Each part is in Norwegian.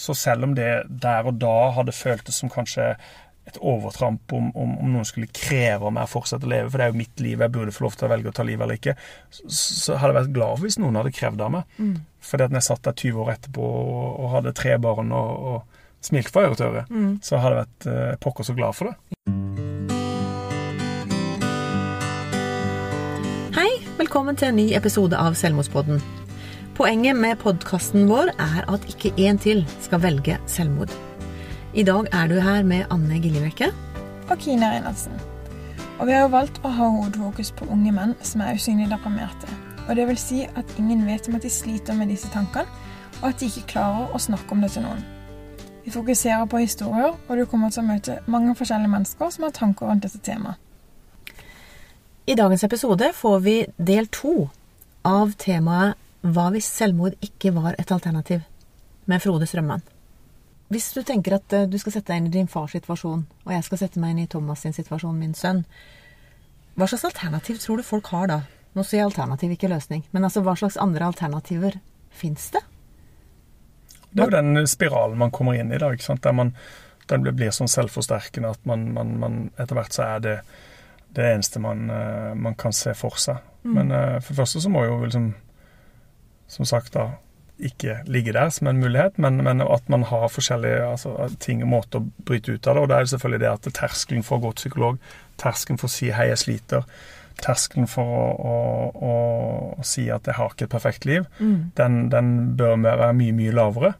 Så selv om det der og da hadde føltes som kanskje et overtramp om, om, om noen skulle kreve meg å fortsette å leve, for det er jo mitt liv, jeg burde få lov til å velge å ta livet eller ikke, så, så hadde jeg vært glad hvis noen hadde krevd av meg. Mm. Fordi at når jeg satt der 20 år etterpå og, og hadde tre barn og, og smilte fra øre til øre, Mm. så hadde jeg vært eh, pokker så glad for det. Hei, velkommen til en ny episode av Selvmordspodden. Poenget med podkasten vår er at ikke én til skal velge selvmord. I dag er du her med Anne Giljebekke. og Kine Reinertsen. Og vi har jo valgt å ha hovedfokus på unge menn som er usynlig deprimerte. Og det vil si at ingen vet om at de sliter med disse tankene, og at de ikke klarer å snakke om det til noen. Vi fokuserer på historier, og du kommer til å møte mange forskjellige mennesker som har tanker rundt dette temaet. I dagens episode får vi del to av temaet Hva hvis selvmord ikke var et alternativ? med Frode Strømmen? Hvis du tenker at eh, du skal sette deg inn i din fars situasjon, og jeg skal sette meg inn i Thomas sin situasjon, min sønn, hva slags alternativ tror du folk har da? Nå sier jeg alternativ, ikke løsning. Men altså, hva slags andre alternativer fins det? Det er jo den spiralen man kommer inn i, da, ikke sant? der man, den blir, sånn selvforsterkende at man, man, man etter hvert så er det det eneste man, eh, man kan se for seg. Men eh, for det første så må jo liksom, som sagt da, ikke ligge der som en mulighet, men, men at man har forskjellige altså, ting og måter å bryte ut av det. Og da er det selvfølgelig det at terskelen for å gå til psykolog, terskelen for å si 'hei, jeg sliter', terskelen for å, å, å, å si at 'jeg har ikke et perfekt liv', den, den bør være mye, mye lavere.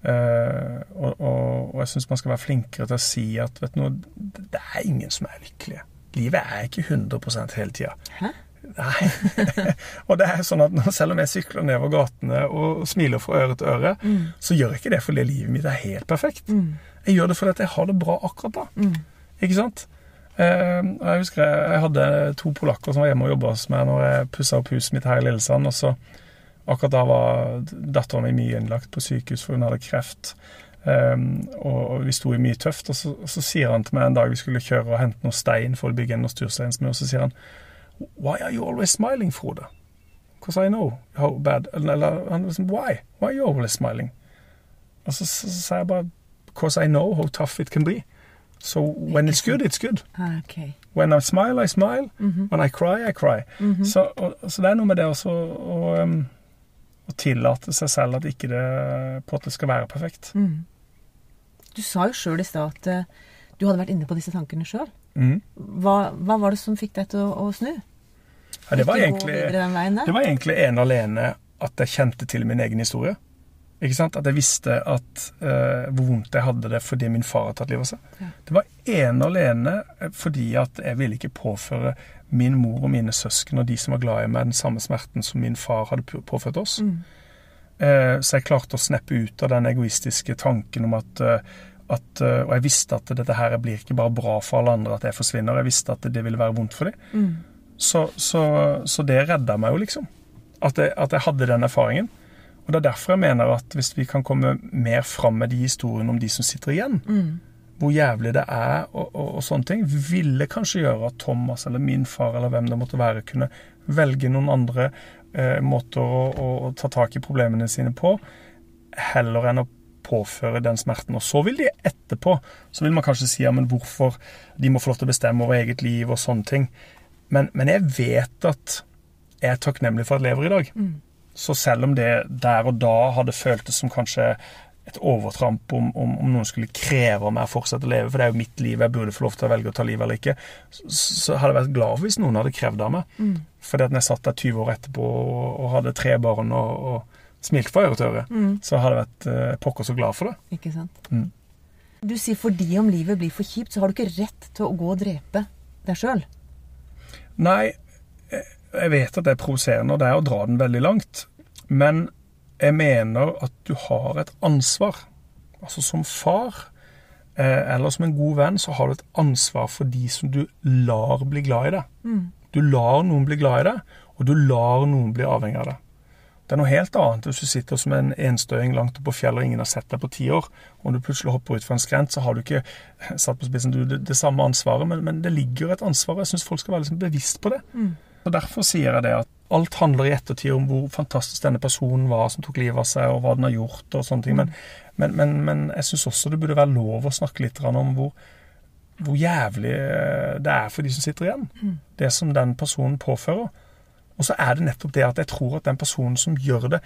Uh, og, og, og jeg syns man skal være flinkere til å si at vet du noe, det er ingen som er lykkelige. Livet er ikke 100% hele tida. Nei. og det er sånn at selv om jeg sykler nedover gatene og smiler fra øre til øre, så gjør jeg ikke det fordi livet mitt er helt perfekt. Jeg gjør det fordi jeg har det bra akkurat da. Ikke sant? Eh, jeg husker jeg, jeg hadde to polakker som var hjemme og jobba hos meg når jeg pussa opp huset mitt her i Lillesand. og så Akkurat da var datteren min mye innlagt på sykehus, for hun hadde kreft. Um, og vi sto i mye tøft. Og så, og så sier han til meg en dag vi skulle kjøre og hente noe stein for å bygge en natursteinsmur, og så sier han Why are you always smiling, Frode? Because I know how bad Eller han liksom Why? Why are you always smiling? Og så sa jeg bare Because I know how tough it can be. So when it's good, it's good. Ah, ok. When I smile, I smile. When I cry, I cry. så, og, så det er noe med det også å, um, å tillate seg selv at ikke det på at det skal være perfekt. Mm. Du sa jo sjøl i stad at uh, du hadde vært inne på disse tankene sjøl. Mm. Hva, hva var det som fikk deg til å, å snu? Ja, det, var egentlig, det var egentlig ene alene at jeg kjente til min egen historie. Ikke sant? At jeg visste at, uh, hvor vondt jeg hadde det fordi min far hadde tatt livet av seg. Ja. Det var ene og alene eh, fordi at jeg ville ikke påføre min mor og mine søsken og de som var glad i meg, den samme smerten som min far hadde påført oss. Mm. Uh, Så jeg klarte å sneppe ut av den egoistiske tanken om at, uh, at Og jeg visste at dette her blir ikke bare bra for alle andre at jeg forsvinner. Jeg visste at det ville være vondt for dem. Mm. Så, så, så det redda meg jo, liksom. At jeg, at jeg hadde den erfaringen. Og det er derfor jeg mener at hvis vi kan komme mer fram med de historiene om de som sitter igjen, Mm. hvor jævlig det er og, og, og sånne ting, ville kanskje gjøre at Thomas eller min far eller hvem det måtte være, kunne velge noen andre eh, måter å, å, å ta tak i problemene sine på, heller enn å påføre den smerten. Og så vil de etterpå, så vil man kanskje si ja, men hvorfor de må få lov til å bestemme over eget liv og sånne ting. Men, men jeg vet at jeg er takknemlig for at jeg lever i dag. Mm. Så selv om det der og da hadde føltes som kanskje et overtramp om, om, om noen skulle kreve av meg å fortsette å leve, for det er jo mitt liv, jeg burde få lov til å velge å ta livet eller ikke, så, så hadde jeg vært glad hvis noen hadde krevd av meg. Mm. Fordi at når jeg satt der 20 år etterpå og, og hadde tre barn og, og smilte fra øre til øre, Mm. så hadde jeg vært eh, pokker så glad for det. Ikke sant? Mm. Du sier fordi om livet blir for kjipt, så har du ikke rett til å gå og drepe deg sjøl. Nei, jeg vet at det er provoserende, og det er å dra den veldig langt. Men jeg mener at du har et ansvar. Altså som far, eh, eller som en god venn, så har du et ansvar for de som du lar bli glad i deg. Du lar noen bli glad i deg, og du lar noen bli avhengig av deg. Det er noe helt annet hvis du sitter som en enstøing langt oppe på fjellet og ingen har sett deg på ti år, og du plutselig hopper ut fra en skrent, så har du ikke satt på spissen du, det, det samme ansvaret, men, men det ligger et ansvar, og jeg syns folk skal være liksom bevisst på det. Og Derfor sier jeg det at alt handler i ettertid om hvor fantastisk denne personen var som tok livet av seg, og hva den har gjort og sånne ting. Men, men, men, men jeg syns også det burde være lov å snakke litt om hvor, hvor jævlig eh, det er for de som sitter igjen. Mm. Det som den personen påfører. Og så er det nettopp det at jeg tror at den personen som gjør det,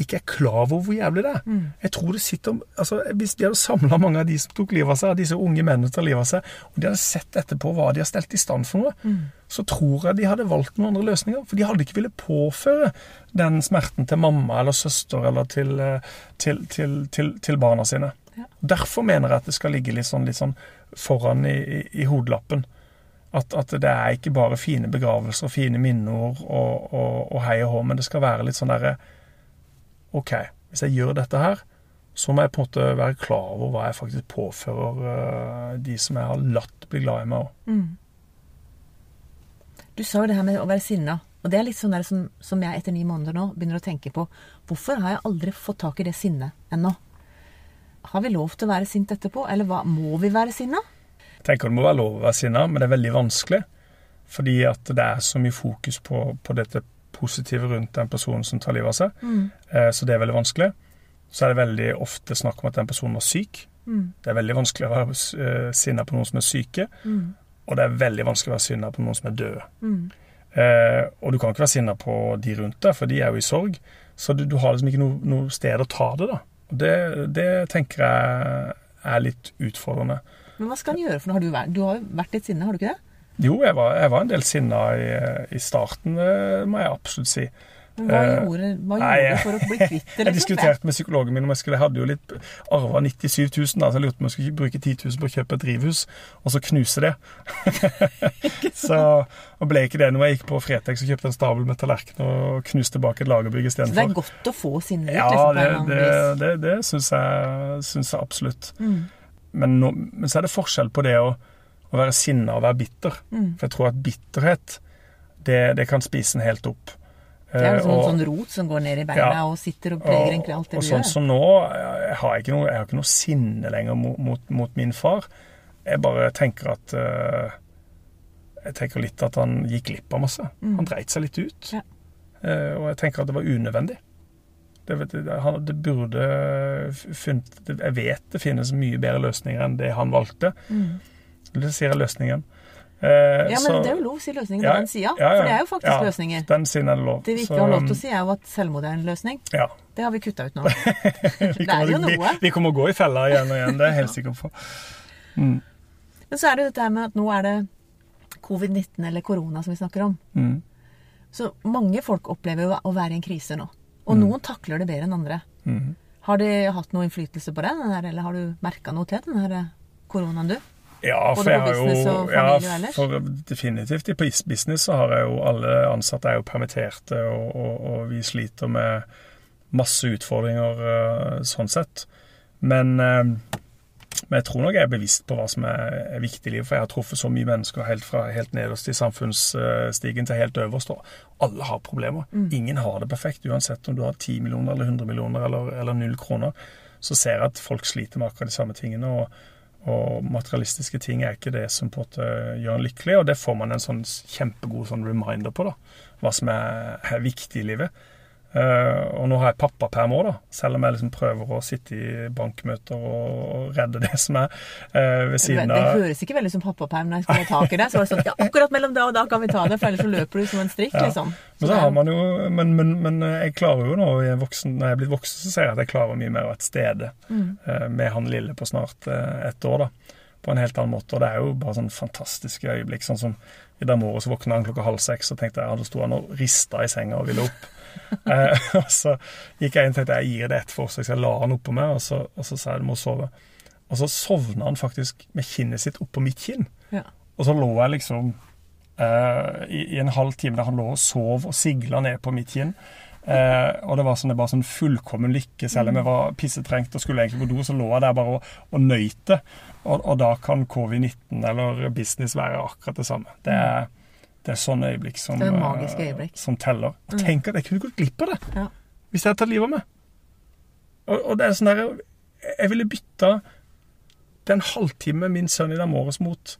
ikke er klar over hvor jævlig det er. Mm. Jeg tror det sitter altså Hvis de hadde samla mange av de som tok livet av seg, av disse unge mennene tar livet av seg, og de hadde sett etterpå hva de har stelt i stand for noe, Mm. så tror jeg de hadde valgt noen andre løsninger. For de hadde ikke villet påføre den smerten til mamma eller søster eller til, eh, til, til, til, til barna sine. Ja. Derfor mener jeg at det skal ligge litt sånn, litt sånn foran i, i, i hodelappen. At, at det er ikke bare fine begravelser, fine minneord og, og, og hei og hå, men det skal være litt sånn derre OK, hvis jeg gjør dette her, så må jeg på en måte være klar over hva jeg faktisk påfører uh, de som jeg har latt bli glad i meg òg. Mm. Du sa jo det her med å være sinna. Og det er litt sånn der som, som jeg etter ni måneder nå begynner å tenke på. Hvorfor har jeg aldri fått tak i det sinnet ennå? Har vi lov til å være sint etterpå? Eller hva, må vi være sinna? Jeg tenker det må være lov å være sinna, men det er veldig vanskelig. Fordi at det er så mye fokus på, på dette positive rundt den personen som tar livet av seg. Eh, så det er veldig vanskelig. Så er det veldig ofte snakk om at den personen var syk. Mm. Det er veldig vanskelig å være uh, sinna på noen som er syke. Mm. Og det er veldig vanskelig å være sinna på noen som er døde. Mm. Eh, og du kan ikke være sinna på de rundt deg, for de er jo i sorg. Så du, du har liksom ikke noe, noe sted å ta det, da. Og det, det tenker jeg er litt utfordrende. Men hva skal en gjøre for noe? Har du, vært, du har jo vært litt sinna, har du ikke det? Jo, jeg var, jeg var en del sinna i, i starten, må jeg absolutt si. Men hva Eh, gjorde, hva gjorde Nei, du for å bli kvitt det? Jeg liksom? diskuterte med psykologen min om jeg skulle Jeg hadde jo litt arva 97 000, da, så jeg lurte på om jeg skulle bruke 10 000 på å kjøpe et drivhus, og så knuse det. så og ble ikke det når Jeg gikk på Fretex og kjøpte en stabel med tallerkener og knuste bak et lagerbygg Så det er godt å få sinnet ut, Ja, liksom, det, det, det, det syns jeg, jeg absolutt. Mm. Men, no, men så er det forskjell på det å, å være sinna og være bitter. Mm. For jeg tror at bitterhet, det, det kan spise en helt opp. Det er jo sånn, og- sånn rot som går ned i beina Ja. og sitter og preger egentlig alt det og du sånn gjør. som nå, jeg har ikke noe, har ikke noe sinne lenger mot, mot, mot min far. Jeg bare tenker at uh, Jeg tenker litt at han gikk glipp av masse. Mm. Han dreit seg litt ut. Ja. Uh, og jeg tenker at det var unødvendig. Det, vet, jeg, han, det burde funnet Jeg vet det finnes mye bedre løsninger enn det han valgte. Mm. Det sier jeg løsningen. Eh, Ja, men så- det er jo lov å si løsningen Ja, på den sida. ja, ja. For det er jo faktisk Ja. løsninger. Den siden er det lov. Det vi ikke Så, har lov til å si, er jo at selvmord er en løsning. Ja. Det har vi kutta ut nå. Vi er kommer, vi, vi kommer å gå i fella igjen og igjen, det er jeg helt sikker på. Mm. Men så er det jo dette her med at nå er det covid-19 eller korona som vi snakker om. Mm. Så mange folk opplever jo å være i en krise nå. Og noen takler det bedre enn andre. Mm. Har de hatt noe innflytelse på det, her, eller har du merka noe til den eh, koronaen, du? Ja, for jeg har jo ja, for definitivt. I business så har jeg jo alle ansatte er jo permitterte, og, og, og vi sliter med masse utfordringer eh, sånn sett. Men, eh, men jeg tror nok jeg er bevisst på hva som er, viktig i livet, for jeg har truffet så mye mennesker helt fra helt nederst i samfunnsstigen til helt øverst, og alle har problemer. Mm. Ingen har det perfekt, uansett om du har 10 millioner eller 100 millioner eller, eller null kroner. Så ser jeg at folk sliter med akkurat de samme tingene. og og materialistiske ting er ikke det som på en måte gjør en lykkelig, og det får man en sånn kjempegod sånn reminder på, da. Hva som er, er viktig i livet. Eh, og nå har jeg pappaperm òg, da. Selv om jeg liksom prøver å sitte i bankmøter og, redde det som er eh, ved Det, av det høres ikke veldig som pappaperm når jeg skal ha tak i det. Så var det sånn ja, akkurat mellom da og da kan vi ta det, for ellers så løper du som en strikk, Ja. liksom. Men så har man jo men, men, men jeg klarer jo nå, voksen, når jeg er blitt voksen, så ser jeg at jeg klarer mye mer å være til stede Mm. eh, med han lille på snart eh, ett år, da. På en helt annen måte. Og det er jo bare sånn fantastiske øyeblikk. Sånn som i dag morges våkna han klokka halv seks, og tenkte jeg, ja, da sto han og rista i senga og ville opp. Eh, og så gikk jeg inn og tenkte jeg gir det ett forsøk, så jeg la han oppå meg, og så, og så sa jeg du må sove. Og så sovna han faktisk med kinnet sitt oppå mitt kinn. Ja. Og så lå jeg liksom eh, i, i en halv time der han lå og sov og sigla ned på mitt kinn. Eh, og det var sånn, det var sånn fullkommen lykke. Selv om jeg var pissetrengt og skulle egentlig på do, så lå jeg der bare og, og nøyt det. Og, og da kan covid-19 eller business være akkurat det samme. Det er, det er sånne øyeblikk som, Det er magiske eh, øyeblikk. som teller. Og tenk at jeg kunne gått glipp av det Ja. hvis jeg hadde tatt livet av meg. Og, og det er sånn der, Jeg ville bytta den halvtime min sønn i dag morges mot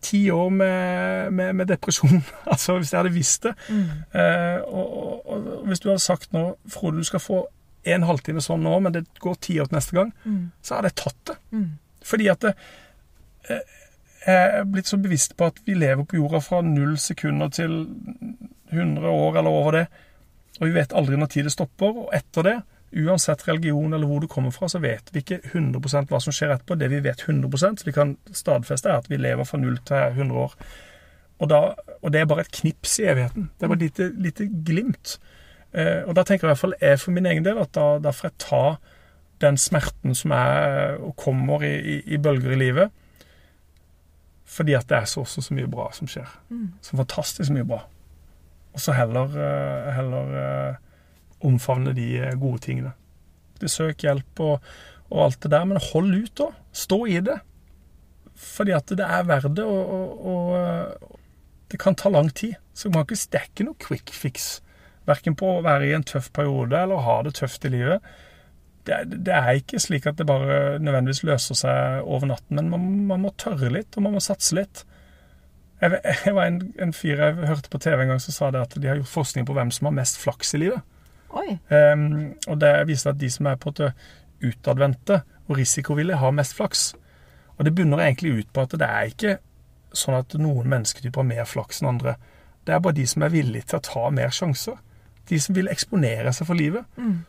ti år med, med, med depresjon. altså hvis jeg hadde visst det. Eh, og, og, og hvis du hadde sagt nå Frode, du skal få en halvtime sånn nå, men det går ti år til neste gang, så hadde jeg tatt det. Fordi at det, eh, er blitt så bevisst på at vi lever på jorda fra null sekunder til 100 år eller over det. Og vi vet aldri når tid det stopper. Og etter det, uansett religion eller hvor du kommer fra, så vet vi ikke 100 hva som skjer etterpå. Det vi vet 100 så vi kan stadfeste, er at vi lever fra null til 100 år. Og, da, og det er bare et knips i evigheten. Det er bare et lite, lite glimt. Eh, og da tenker jeg i hvert fall jeg for min egen del at da, da får jeg ta den smerten som er og kommer i, i, i bølger i livet. Fordi at det er så så, så mye bra som skjer. Så fantastisk mye bra. Og så heller, eh, heller eh, omfavne de eh, gode tingene. Det søk hjelp og, og alt det der, men hold ut, da. Stå i det. Fordi at det er verdt det, og, og, og det kan ta lang tid. Så man kan ikke stekke noe quick fix. Verken på å være i en tøff periode eller ha det tøft i livet. Det, det er ikke slik at det bare nødvendigvis løser seg over natten, men man, man må tørre litt, og man må satse litt. Jeg, jeg var en, en fyr jeg hørte på TV en gang som sa det at de har gjort forskning på hvem som har mest flaks i livet. Ehm, og det viser at de som er på det utadvendte og risikovillige, har mest flaks. Og det bunner egentlig ut på at det er ikke sånn at noen mennesketyper har mer flaks enn andre. Det er bare de som er villige til å ta mer sjanser. De som vil eksponere seg for livet.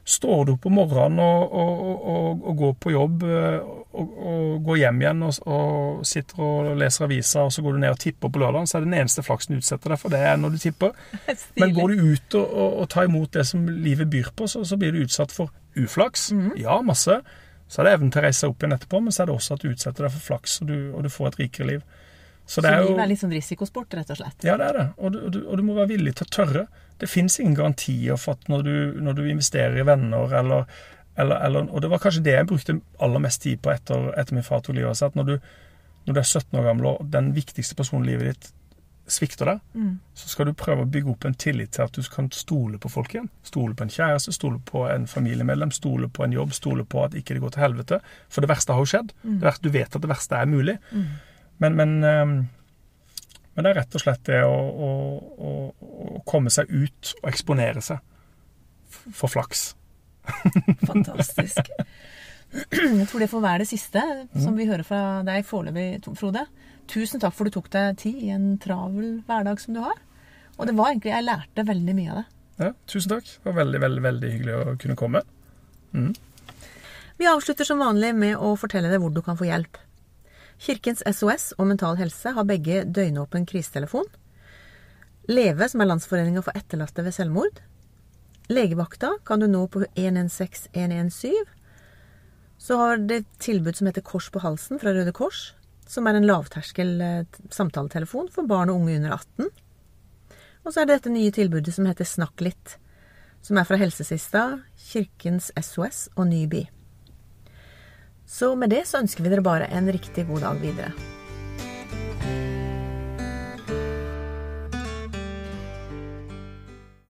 Står du opp om morgenen og, og, og, og, går på jobb eh, og, går hjem igjen og, sitter og leser aviser, og så går du ned og tipper på lørdagen, så er det den eneste flaksen du utsetter deg for, det er når du tipper. Men går du ut og, tar imot det som livet byr på, så, så blir du utsatt for uflaks. Ja, masse. Så er det evnen til å reise seg opp igjen etterpå, men så er det også at du utsetter deg for flaks, og du, og du får et rikere liv. Så det er jo livet er litt sånn risikosport, rett og slett. Ja, det er det. Og du, og du, må være villig til å tørre. Det fins ingen garantier for at når du, når du investerer i venner eller, eller, eller Og det var kanskje det jeg brukte aller mest tid på etter, etter min far tok livet av seg. At når du, når du er 17 år gammel og den viktigste personen i livet ditt svikter deg, så skal du prøve å bygge opp en tillit til at du kan stole på folk igjen. Stole på en kjæreste, stole på en familiemedlem, stole på en jobb, stole på at ikke det går til helvete. For det verste har jo skjedd. Mm. verste- Du vet at det verste er mulig. Men, men, ehm, men det er rett og slett det å, å, å, komme seg ut og eksponere seg for flaks. Fantastisk. Jeg tror det får være det siste Mm. som vi hører fra deg foreløpig, Frode. Tusen takk for du tok deg tid i en travel hverdag som du har. Og det var egentlig, jeg lærte veldig mye av det. Ja, tusen takk. Det var veldig, veldig, veldig hyggelig å kunne komme. Vi avslutter som vanlig med å fortelle deg hvor du kan få hjelp. Kirkens SOS og Mental Helse har begge døgnåpen krisetelefon. Leve, som er Landsforeninga for etterlatte ved selvmord. Legevakta kan du nå på 116 117. Så har det et tilbud som heter Kors på halsen fra Røde Kors, som er en lavterskel eh, samtaletelefon for barn og unge under 18. Og så er det dette nye tilbudet som heter Snakk litt, som er fra Helsesista, Kirkens SOS og Nyby. Så med det så ønsker vi dere bare en riktig god dag videre.